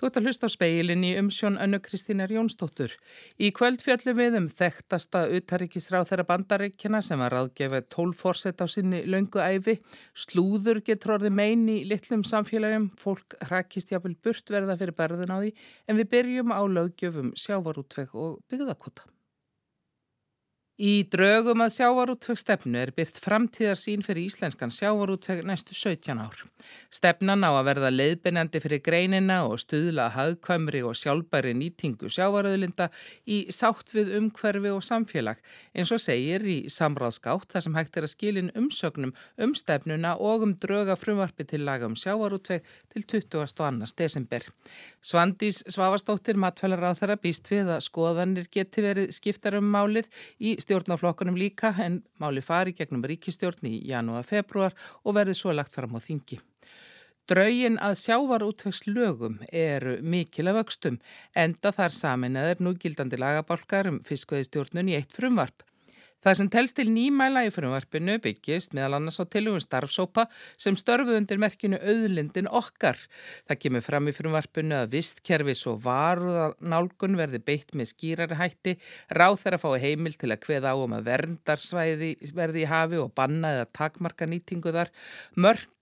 Þú ert að hlusta á speilin í umsjón önnu Kristínar Jónsdóttur. Í kvöld fjöllum við um þekktasta utaríkisráð þeirra bandaríkjana sem var aðgefið tólforsett á sinni löngu æfi. Slúður getur orði mein í litlum samfélagum. Fólk hrakist jáfnvel burt verða fyrir berðin á því en við byrjum á löggjöfum sjávarútveg og byggðakota. Í draugum að sjávarútvegstefnu er byrkt framtíðar sín fyrir íslenskan sjávarútveg næstu 17 ár. Stefnan á að verða leiðbennandi fyrir greinina og stuðla hagkvæmri og sjálfbæri nýtingu sjávaröðlinda í sátt við umhverfi og samfélag eins og segir í samráðskátt þar sem hægt er að skilin umsögnum um stefnuna og um drauga frumvarpi til laga um sjávarútveg til 22. desember. Svandís Svavastóttir matfælar á þeirra býst við að skoðanir geti verið skiptar um málið í stjórnaflokkunum líka en máli fari gegnum ríkistjórn í janúar februar og verði svo lagt fram á þingi. Draugin að sjávarútvegs lögum eru mikil af vöxtum enda þar samin að er nú gildandi lagabálkar um fiskveðistjórnun í eitt frumvarp. Það sem telst til nýmæla í frumvarpinu byggist meðal annars á tilugum starfsópa sem störfu undir merkinu auðlindin okkar. Það kemur fram í frumvarpinu að vistkerfis og varuðarnálgun verði beitt með skýrari hætti, ráð þeirra fái heimil til að hveða á um að verndarsvæði verði í hafi og banna eða takmarka nýtingu þar, mörg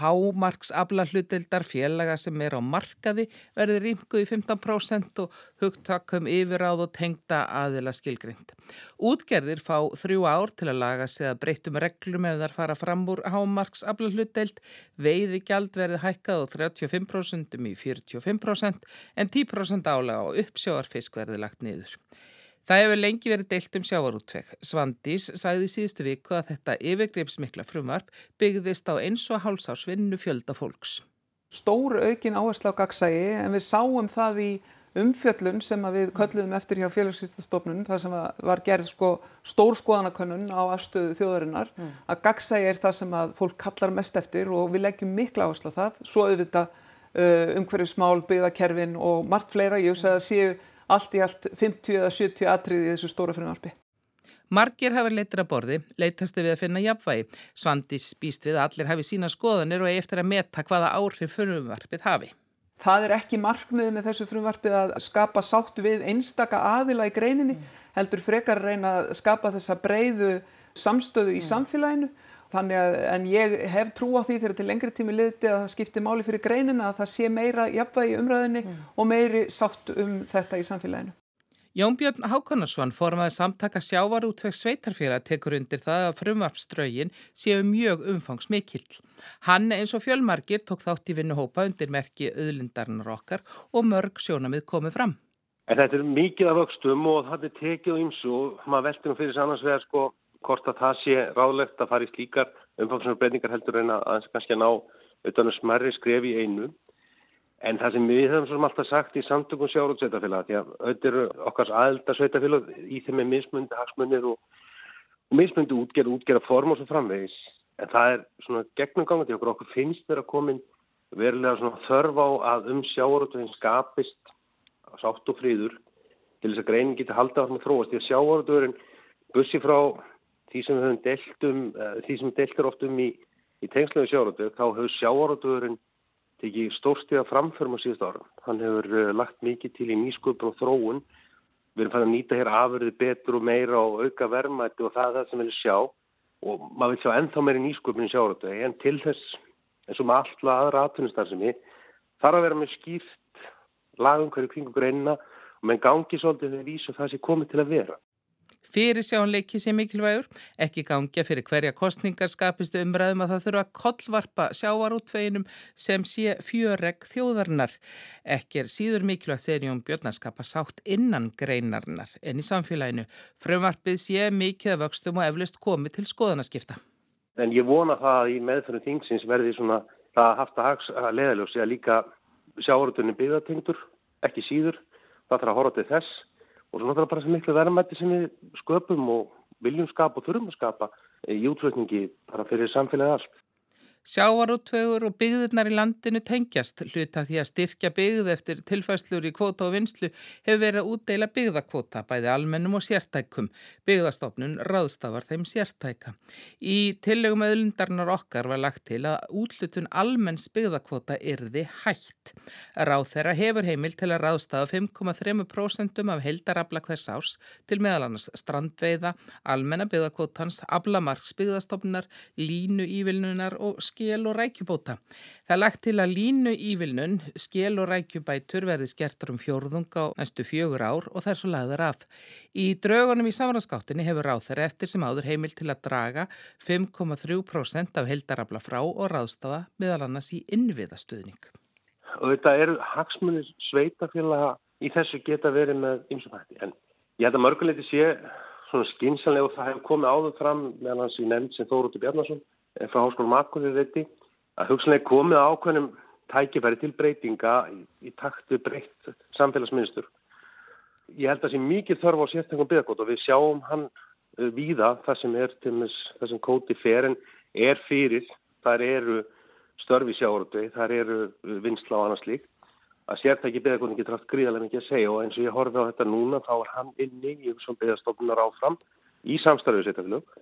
hámarksabla hlutildar félaga sem er á markaði verði rýmku í 15% og hugtakum yfiráð og tengda aðila skilgrind. Útgerðir fá þrjú ár til að laga sig að breytum reglum ef þar fara fram úr hámarksabla hlutild, veiði gjald verði hækkað og 35% um í 45% en 10% álega og uppsjóarfisk verði lagt niður. Það hefur lengi verið deilt um sjávarútveg. Svandís sagði síðustu viku að þetta yfirgripsmikla frumvarp byggðist á eins og hálsás vinnu fjölda fólks. Stór aukin áherslu á gagsægi en við sáum það í umfjöllun sem við kölluðum eftir hjá félagsýstastofnun þar sem var gerð sko stór skoðanakönnun á afstöðu þjóðarinnar mm. að gagsægi er það sem að fólk kallar mest eftir og við leggjum mikla áherslu á það. Svo auðvitað uh, umhverju smál, byggðakerfin og margt fleira. Ég hugsa að séu allt í allt 50 eða 70 atriði í þessu stóra frumvarfi. Margir hafa leitur að borði, leitast við að finna jafnvægi. Svandis býst við að allir hafi sína skoðanir og eftir að metta hvaða áhrif frumvarfið hafi. Það er ekki markmiðið með þessu frumvarfið að skapa sáttu við einstaka aðila í greininni, heldur frekar að reyna að skapa þessa breyðu samstöðu í mm. samfélaginu Þannig að, en ég hef trú á því þegar til lengri tími liðti að það skiptir máli fyrir greinina að það sé meira jafnvægi umræðinni mm. og meiri sátt um þetta í samfélaginu. Jón Björn Hákonarsson formaði samtaka sjávar útveg sveitarfélag tekur undir það að frumvapströgin séu mjög umfangsmikill. Hann eins og fjölmargir tók þátt í vinnuhópa undir merki auðlindarinnar okkar og mörg sjónamið komið fram. En þetta er mikið af vöxtum og það er tekið og ymsu og maður veldur um fyrir sannans vegar sko hvort að það sé ráðlegt að fara í slíkar umfangsum breytingar heldur en að kannski að ná utanum smerri skref í einu. En það sem við höfum svona alltaf sagt í samtökum sjáru og sveitafélag, því að auðvitað eru okkars aðelda sveitafélag í þeim með mismundi hagsmunir og, og mismundi útgerð, útgerða form og svo framvegis. En það er svona gegnumganga til okkur, okkur finnst þeirra komin verulega svona þörf á að um og sveitafélag skapist sátt og fríður til þess að greinin geti haldið á með þróast. Því að og sveitafélag bussi frá því sem við höfum delt um, uh, því sem deltar oft um í, í tengslegu sjárótug, þá hefur sjárótugurinn tekið stórstíða framförum á síðust ára. Hann hefur uh, lagt mikið til í nýsköpun og þróun. Við erum fann að nýta hér afurði betur og meira og auka vermaði og það er það sem við viljum sjá og maður vil sjá ennþá meiri nýsköpun í sjárótug en til þess, eins og með alltaf aðra atvinnustarfsemi, þarf að vera með skýrt lagum hverju kringu greinina og menn gangi svolítið þegar vísu það sé komið til að vera. Fyrir sjónleiki sem mikilvægur, ekki gangja fyrir hverja kostningar skapist umræðum að það þurfa að kollvarpa sjávarútveginum sem sé fjöreg þjóðarnar. Ekki er síður mikilvægt þegar Jón Björn að skapa sátt innan greinarnar en í samfélaginu. Frumvarpið sé mikið að vöxtum og eflust komi til skoðanaskipta. En ég vona það að í meðfyrir þingsins verði svona það haft að leðaljósi að líka sjávarútveginni byggðatengtur, ekki síður. Það þarf að horfa til þess og svo náttúrulega bara sem miklu verðmætti sem við sköpum og viljum skapa og þurfum að skapa í útflutningi bara fyrir samfélagið allt. Sjávarútvegur og byggðirnar í landinu tengjast hluta því að styrkja byggð eftir tilfæslur í kvóta og vinslu hefur verið að útdeila byggðakvóta bæði almennum og sértækum. Byggðastofnun ráðstafar þeim sértæka. Í tillegum öðlindarnar okkar var lagt til að útlutun almenns byggðakvóta yrði hætt. Ráð þeirra hefur heimil til að ráðstafa 5,3% af heldarabla hvers árs til meðal annars strandveiða, almenna byggðakvótans, ablamarks byggðastofnunar, línu ívilnunar og skél og rækjubóta. Það er lagt til að línu ívilnun, skél og rækjubætur verði skertur um fjórðung á næstu fjögur ár og það er svo lagðar af. Í draugunum í samræðskáttinni hefur þeirra eftir sem áður heimil til að draga 5,3% af heldarabla frá og ráðstafa meðal annars í innviðastuðning. Og þetta eru hagsmunir sveitafélaga í þessu geta verið með ymsumhætti en ég held að mörguleiti sé svona skinsanlega og það hefur komið áður fram meðal hans í nefnd sem Þóruður Bjarnason frá Háskólum Akkurir þetta að hugsanlega komið ákveðnum tækifæri til breytinga í, í taktu breytt samfélagsmynstur. Ég held að það sé mikið þörf á sérstaklega byggakót og við sjáum hann uh, víða það sem er til þess að kóti ferin er fyrir, þar eru störfi sjáurötu, þar eru uh, vinsla og annars líkt að sértæki byggakótin getur haft gríðarlega mikið að segja og eins og ég horfi á þetta núna þá er hann inni í þessum byggastofnunar áfram í samstarfið séttaflug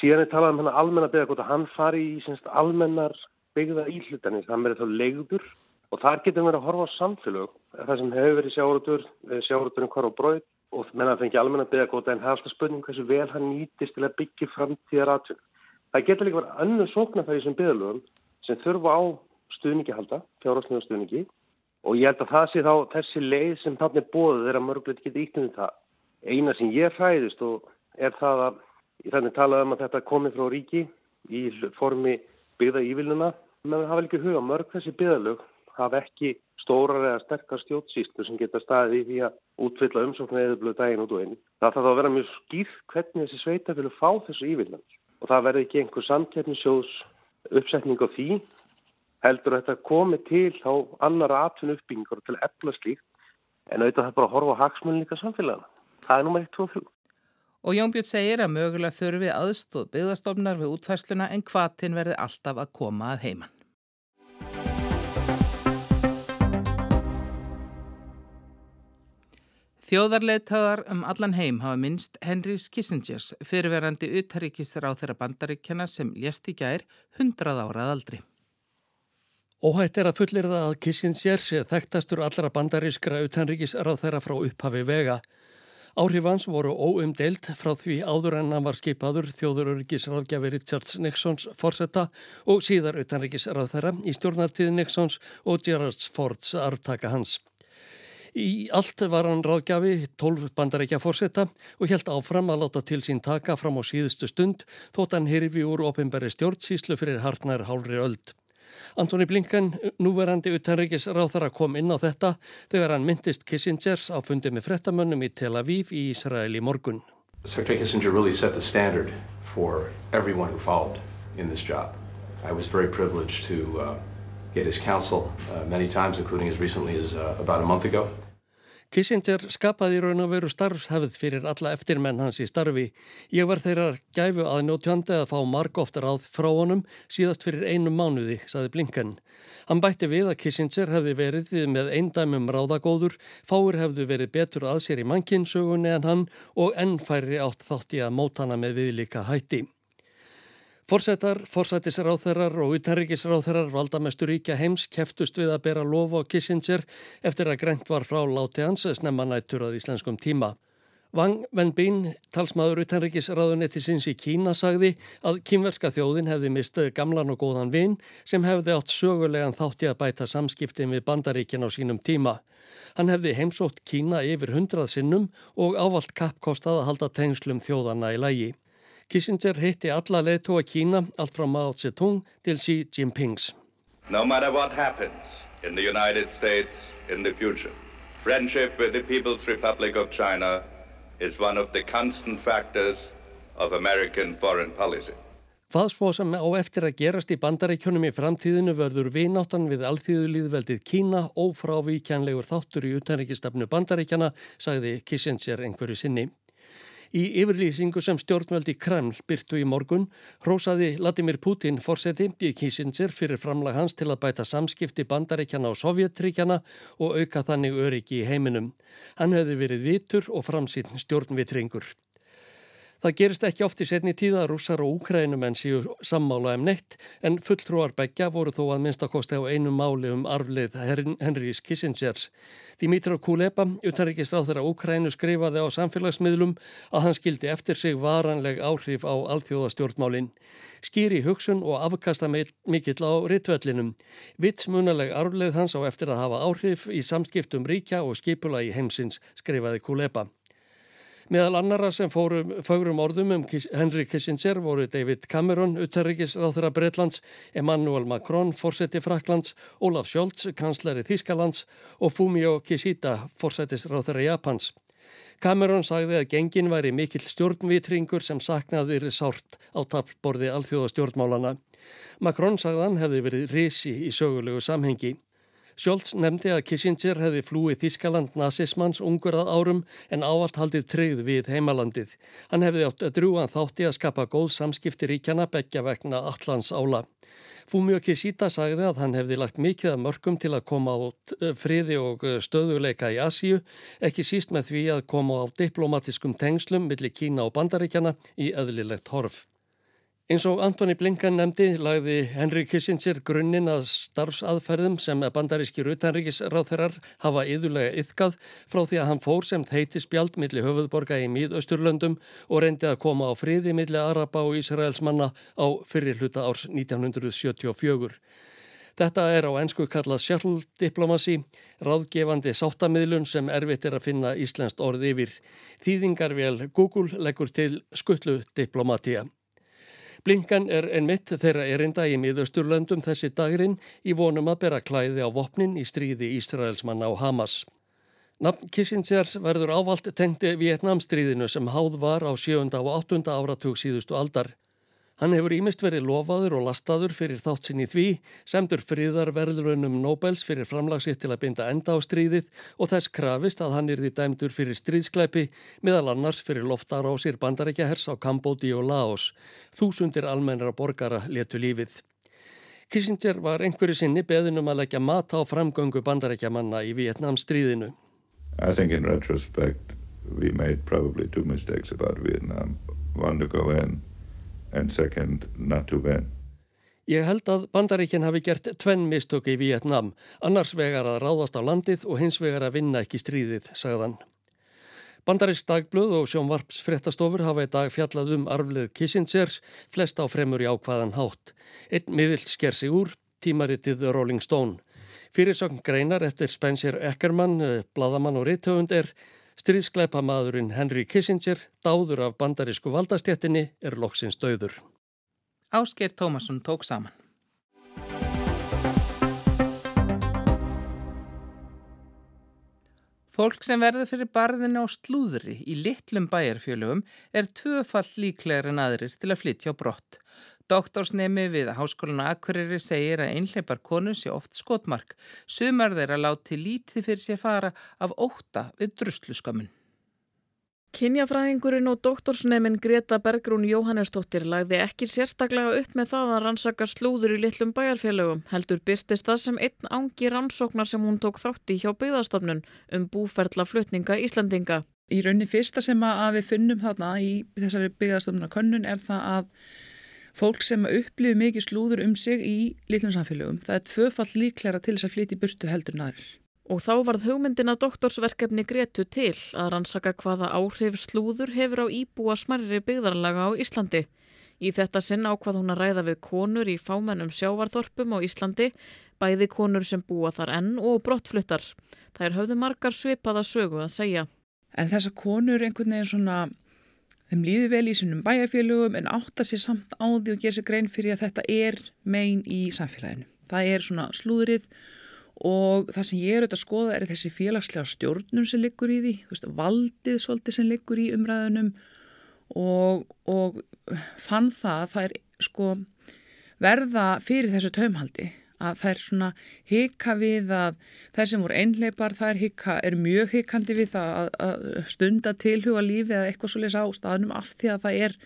Síðan er talað um hann almenna byggðarkvota, hann fari í semst, almennar byggða íhlutanir, það verður þá legður og þar getur við að horfa á samfélög, það sem hefur verið sjáurútur, eh, sjáurúturinn hvar á bróð og menna að fengi almenna byggðarkvota en það er alltaf spurning hversu vel hann nýtist til að byggja framtíðar aðtun. Það getur líka verið annu sóknarfæri sem byggðalögum sem þurfa á stuðningi halda, fjárháslega stuðningi. Og ég held að það sé þá þessi leið sem þannig bóðið er að mörgulegt geta íknum það. Eina sem ég fræðist og er það að þannig talaðum að þetta komi frá ríki í formi byggða ívilnuna, menn það hafa líka huga mörg þessi byggðalög hafa ekki stórar eða sterkar stjótsýstu sem geta staðið í því að útfylla umsóknu eða blöðu daginn út og einn. Það þarf að vera mjög skýr hvernig þessi sveita vilja fá þessu ívillan og það verði ekki einhver samkjörnisjós uppsetning á því heldur að þetta komi til á annara atvinnu uppbyggingur til efla slíkt en auðvitað það bara að horfa á hagsmunni líka samfélagana. Það er nummer 1, 2 og 3. Og Jónbjörn segir að mögulega þurfi aðstóð byggðastofnar við útfærsluna en hvaðtinn verði alltaf að koma að heiman. Þjóðarleitaðar um allan heim hafa minnst Henrys Kissingers fyrirverandi utaríkisra á þeirra bandaríkjana sem lést í gær 100 árað aldri. Óhætt er að fullir það að Kissinger sé þekktastur allra bandarískra utanríkisra á þeirra frá upphafi vega. Áhrifans voru óumdelt frá því áður en hann var skipaður þjóðuröryggisráðgjafi Richards Nixons forsetta og síðar utanryggisráð þeirra í stjórnartíði Nixons og Gerard Fords arftaka hans. Í allt var hann ráðgjafi 12 bandarækja fórsetta og helt áfram að láta til sín taka fram á síðustu stund þótt hann hirfi úr ofinbæri stjórnsíslu fyrir hartnær hálfri öld. Antoni Blinken, núverandi utanrikis ráþara kom inn á þetta þegar hann myndist Kissingers á fundi með frettamönnum í Tel Aviv í Ísrael í morgun. Secretary Kissinger really set the standard for everyone who followed in this job. I was very privileged to uh, get his counsel uh, many times, including as recently as uh, about a month ago. Kissinger skapaði raun og veru starfshafð fyrir alla eftirmenn hans í starfi. Ég var þeirra gæfu að njótjandi að fá marg ofta ráð frá honum síðast fyrir einum mánuði, saði Blinken. Hann bætti við að Kissinger hefði verið með eindæmum ráðagóður, fáir hefðu verið betur að sér í mannkinsögunni en hann og ennfæri átt þátti að mótana með viðlíka hætti. Forsetar, forsætisráþherrar og utarrikisráþherrar valdamestu ríkja heims keftust við að bera lofa á Kissinger eftir að greint var frá láti hans snemma nættur að íslenskum tíma. Wang Wenbin, talsmaður utanrikisráðunetti sinns í Kína, sagði að kínverska þjóðin hefði mistið gamlan og góðan vinn sem hefði átt sögulegan þátti að bæta samskiptin við bandaríkin á sínum tíma. Hann hefði heimsótt Kína yfir hundrað sinnum og ávalt kappkostað að halda tengslum þjóðana í lægi. Kissinger hitti alla leðtóa Kína allt frá Mao Zedong til Xi Jinpings. No matter what happens in the United States in the future, friendship with the People's Republic of China is one of the constant factors of American foreign policy. Hvað svo sem á eftir að gerast í bandaríkjónum í framtíðinu verður vináttan við alþýðulíðveldið Kína ófrávíkjanlegur þáttur í utanrikistafnu bandaríkjana, sagði Kissinger einhverju sinni. Í yfirlýsingu sem stjórnveldi Kreml byrtu í morgun hrósaði Vladimir Putin fórseti í Kissinger fyrir framlag hans til að bæta samskipti bandaríkjana og sovjetríkjana og auka þannig öryggi í heiminum. Hann hefði verið vitur og framsýn stjórnvitringur. Það gerist ekki oft í setni tíða rússar og úkrænumenn síu sammála um neitt en fulltrúar begja voru þó að minnstakosti á einu máli um arflið Henrys Kissingers. Dimitro Kuleba, utanrikisráð þeirra Úkrænu, skrifaði á samfélagsmiðlum að hann skildi eftir sig varanleg áhrif á alþjóðastjórnmálinn. Skýri hugsun og afkasta mikill á ritvellinum. Vitsmunaleg arflið hans á eftir að hafa áhrif í samskiptum ríkja og skipula í heimsins, skrifaði Kuleba. Meðal annara sem fórum fagrum orðum um Henry Kissinger voru David Cameron, utarrikisráþurra Breitlands, Emmanuel Macron, fórseti Fraklands, Olaf Scholz, kanslari Þískalands og Fumio Kishida, fórsetisráþurra Japans. Cameron sagði að gengin væri mikill stjórnvitringur sem saknaðir sárt á tapborði alþjóðastjórnmálana. Macron sagðan hefði verið risi í sögulegu samhengi. Sjólds nefndi að Kissinger hefði flúið Þískaland nazismans ungur að árum en ávalt haldið treyð við heimalandið. Hann hefði átt að drúan þátti að skapa góð samskipti ríkjana begja vegna allans ála. Fumio Kishida sagði að hann hefði lagt mikið að mörgum til að koma á friði og stöðuleika í Asíu, ekki síst með því að koma á diplomatiskum tengslum millir Kína og Bandaríkjana í öðlilegt horf. Eins og Antoni Blinkan nefndi lagði Henry Kissinger grunninn að starfsaðferðum sem bandarískir utanríkisráþerar hafa yðurlega yfkað frá því að hann fór sem þeiti spjald millir höfuðborga í Míðausturlöndum og reyndi að koma á friði millir Araba og Ísraels manna á fyrir hluta árs 1974. Þetta er á ennsku kallað shuttle diplomasi, ráðgefandi sáttamiðlun sem erfitt er að finna íslenskt orð yfir. Þýðingarvél Google leggur til skutlu diplomatíja. Blinkan er einmitt þeirra erinda í miðausturlöndum þessi dagrin í vonum að bera klæði á vopnin í stríði Ísraelsmanna á Hamas. Nafn Kissingers verður ávalt tengti Vietnamstríðinu sem háð var á 7. og 8. áratug síðustu aldar. Hann hefur ímist verið lofaður og lastaður fyrir þátt sinni því, semdur fríðarverðlunum Nobels fyrir framlagsitt til að binda enda á stríðið og þess krafist að hann því dæmdur fyrir stríðskleipi, miðal annars fyrir loftar á sér bandarækjahers á Kambóti og Laos. Þúsundir almennara borgara letu lífið. Kissinger var einhverju sinni beðinum að leggja mat á framgöngu bandarækjamanna í Vietnam stríðinu. Think in retrospect we made probably two mistakes about Vietnam. One to go in and second not to win. Ég held að bandaríkinn hafi gert tvenn mistöku í Vietnam, annars vegar að ráðast á landið og hins vegar að vinna ekki stríðið, sagðan. Bandarísk dagblöð og sjónvarps fréttastofur hafa í dag fjallað um arflið Kissingers, flest á fremur í ákvaðan hátt. Einn miðill sker sig úr, tímaritið Rolling Stone. Fyrirsögn greinar eftir Spencer Eckermann, eh, bladamann og rithöfund er Stríðskleipamadurinn Henry Kissinger, dáður af bandarísku valdastjettinni, er loksins döður. Ásker Tómasson tók saman. Fólk sem verður fyrir barðinu á slúðri í litlum bæjarfjölugum er tvöfall líklegar en aðrir til að flytja á brott. Doktorsnemi við Háskólinu Akureyri segir að einhleipar konur sé oft skotmark. Sumar þeirra láti lítið fyrir sér fara af óta við drusluskömmun. Kynjafræðingurinn og doktorsnemin Greta Bergrún Jóhannesdóttir lagði ekki sérstaklega upp með það að rannsaka slúður í litlum bæjarfélögum. Heldur byrtist það sem einn ángi rannsóknar sem hún tók þátti hjá byggðastofnun um búferðla flutninga Íslandinga. Í raunin fyrsta sem að við finnum þarna í þessari byggðastofnuna könnun er það að fólk sem upplifir mikið slúður um sig í litlum samfélögum. Það er tvöfall líklæra til þess að flytja í burtu heldur narir. Og þá varð hugmyndina doktorsverkefni Gretu til að rannsaka hvaða áhrif slúður hefur á íbúa smarri byggðarlaga á Íslandi. Í þetta sinn ákvað hún að ræða við konur í fámennum sjávarþorpum á Íslandi, bæði konur sem búa þar enn og brottfluttar. Það er höfðu margar svipaða sögu að segja. En þessa konur einhvern veginn svona þeim líður vel í sínum bæjarfélögum en átta sér samt á því og gera sér grein fyrir að þetta er megin í samfélaginu. Það er svona slúðrið og það sem ég er auðvitað að skoða er þessi félagslega stjórnum sem liggur í því, veist, valdið svolítið sem liggur í umræðunum og, og fann það að það er sko verða fyrir þessu taumhaldi að er svona hika við að þær sem voru einleipar þær hika, er mjög hikandi við það að, að stunda tilhuga lífi eða eitthvað svolítið á staðnum af því að það er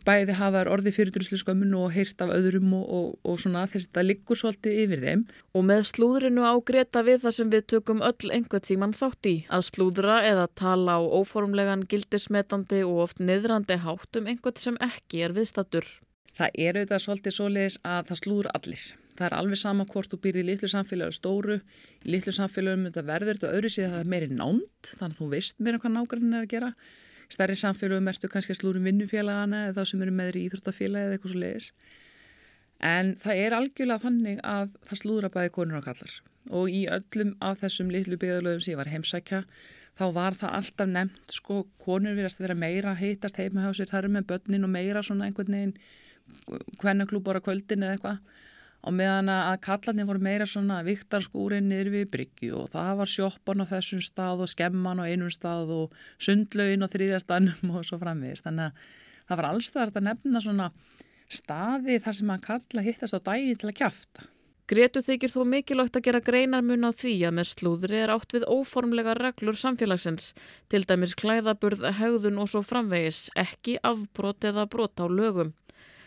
bæði hafa orði fyrir druslu skömmun og heyrt af öðrum og, og, og svona þess að það liggur svolítið yfir þeim. Og með slúðrinu á Greta við það sem við tökum öll einhver tíman þátt í að slúðra eða tala á óformlegan gildismetandi og oft niðrandi hátt um einhvert sem ekki er viðstattur. Það er auðvitað svolítið svoleiðis að það slúður allir. Það er alveg sama hvort þú býrði í litlu samfélagi og stóru. Í litlu samfélagum verður þetta öðru síðan að það er meiri nánt þannig að þú veist meira hvað nákvæmlega er að gera. Í starri samfélagum ertu kannski að slúrum vinnufélagana eða þá sem eru með í Íþróttafélagi eða eitthvað svo leiðis. En það er algjörlega þannig að það slúður að bæði konur og kallar og í öllum af þessum litlu byggðalögum sem ég var heimsækja þá var það alltaf nefnt sko konur verðast að vera meira heitast heima hjá sér þar með börnin og meira svona einhvern veginn kvennaklúbor á kvöldin eða eitthvað og meðan að kallarnir voru meira svona viktarskúrin niður við Bryggju og það var sjoppan á þessum stað og skemman á einum stað og sundlaugin á þrýðjastanum og svo framvegist þannig að það var allstæðar að nefna svona staði þar sem að kalla hittast á dagi til að kjafta. Gretu þykir þó mikilvægt að gera greinarmun á því að með slúðri er átt við óformlega reglur samfélagsins, til dæmis klæðaburð, haugðun og svo framvegis, ekki afbrot eða brot á lögum.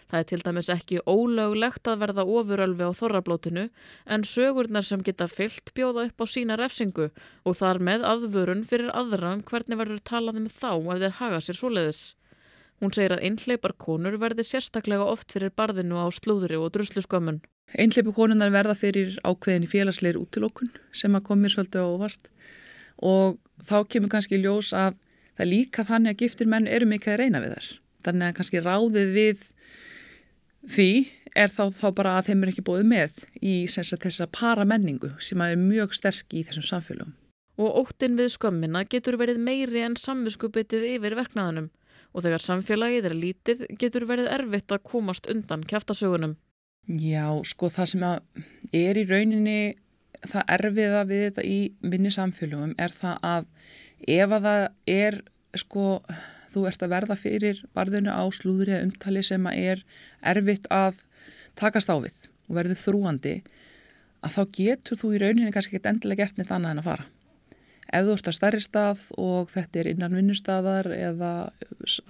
Það er til dæmis ekki ólöglegt að verða ofurölfi á þorrablótinu en sögurnar sem geta fyllt bjóða upp á sína refsingu og þar með aðvörun fyrir aðra um hvernig verður talað um þá ef þeir haga sér svoleiðis. Hún segir að einhleipar konur verði sérstaklega oft fyrir barðinu á slúðri og drusluskömmun. Einhleipar konunar verða fyrir ákveðin í félagsleir útilókun sem að komir svolítið ávart og þá kemur kannski ljós að það líka þannig að giftir menn eru mikið að reyna við þar. Þannig að kannski ráðið við því er þá, þá bara að þeim er ekki bóðið með í þessa paramenningu sem er mjög sterk í þessum samfélagum. Og óttin við skömmina getur verið meiri en samviskubitið yfir verknaðanum og þegar samfélagið er lítið getur verið erfitt að komast undan kæftasögunum. Já, sko það sem er í rauninni það erfiða við þetta í minni samfélagum er það að ef að það er sko þú ert að verða fyrir varðinu á slúðri eða umtali sem er erfitt að takast á við og verður þrúandi að þá getur þú í rauninni kannski ekkert endilega gert neitt annað en að fara. Ef þú ert að starri stað og þetta er innan vinnustadar eða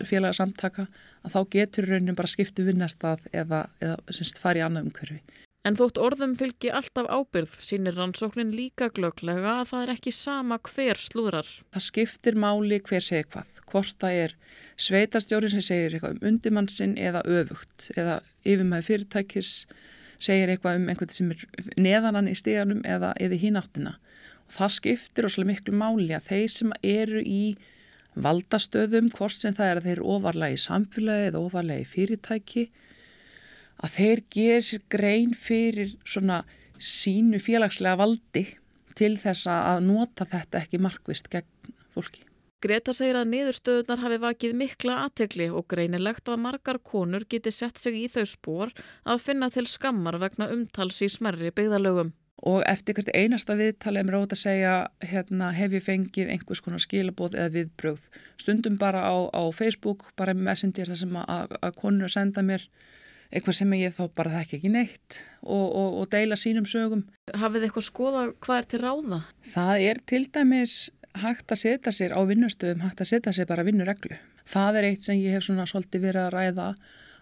félagsamtaka að þá getur rauninni bara skiptu vinnastad eða, eða fara í annað umhverfi. En þótt orðum fylgi alltaf ábyrð sínir rannsóknin líka glöglega að það er ekki sama hver slúðrar. Það skiptir máli hver segir hvað. Hvort það er sveitastjórin sem segir eitthvað um undimannsinn eða öfugt eða yfirmæði fyrirtækis segir eitthvað um einhvern sem er neðanan í stíganum eða eða hínáttina. Og það skiptir óslega miklu máli að þeir sem eru í valdastöðum, hvort sem það er að þeir ofarlega í samfélagi eða ofarlega í fyrirtæki að þeir ger sér grein fyrir svona sínu félagslega valdi til þess að nota þetta ekki markvist gegn fólki. Greta segir að niðurstöðunar hafi vakið mikla aðtegli og greinilegt að margar konur geti sett sig í þau spór að finna til skammar vegna umtals í smerri byggðalögum. Og eftir hvert einasta viðtal er mér ótt að segja hérna, hef ég fengið einhvers konar skilabóð eða viðbröð. Stundum bara á, á Facebook, bara messenger þar sem að, að konur senda mér eitthvað sem ég þá bara þekk ekki neitt og, og, og deila sínum sögum. Hafið eitthvað skoða hvað er til ráða? Það er til dæmis hægt að setja sér á vinnustöðum, hægt að setja sér bara vinnureglu. Það er eitt sem ég hef svona svolítið verið að ræða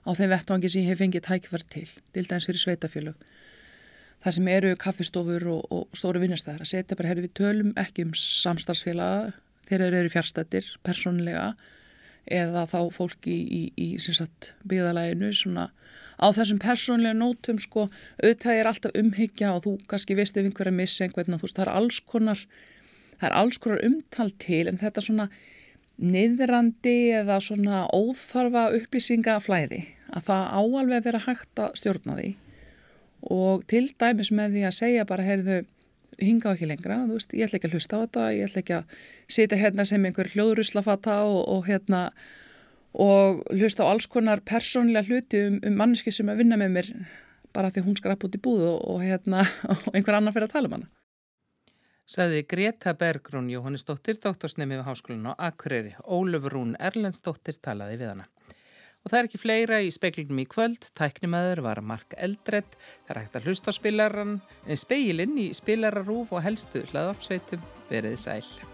á þeim vettvangi sem ég hef fengið tækverð til, til dæmis fyrir sveitafjölug. Það sem eru kaffistofur og, og stóru vinnustæðar að setja bara, herru við tölum ekki um samstarfsfélaga þegar þeir eru fjárstættir, persónlega eða þá fólki í, í, í byggðalæginu svona á þessum persónlega nótum sko auðvitað er alltaf umhyggja og þú kannski veist ef einhver er að missa einhvern og þú veist það er alls konar það er alls konar umtal til en þetta svona niðrandi eða svona óþarfa upplýsingaflæði að það áalveg vera hægt að stjórna því. Og til dæmis með því að segja bara heyrðu hinga ekki lengra, þú veist, ég ætla ekki að hlusta á þetta, ég ætla ekki að sitja hérna sem einhver hljóðruslafata og, og hérna og hlusta á alls konar persónlega hluti um, um manneski sem að vinna með mér bara því hún skrap út í búð og, og hérna og einhver annar fyrir að tala um hana. Saði Greta Bergrún Jóhannesdóttir, doktorsnemi við Háskólinu á Akureyri. Ólöf Rún Erlendsdóttir talaði við hana. Og það er ekki fleira í speiklinum í kvöld. Tæknimaður var Mark Eldredd. Það er hægt að hlusta spilaran, speilin í spilararúf og helstu hlaðvarpsveitum. Verið sæl.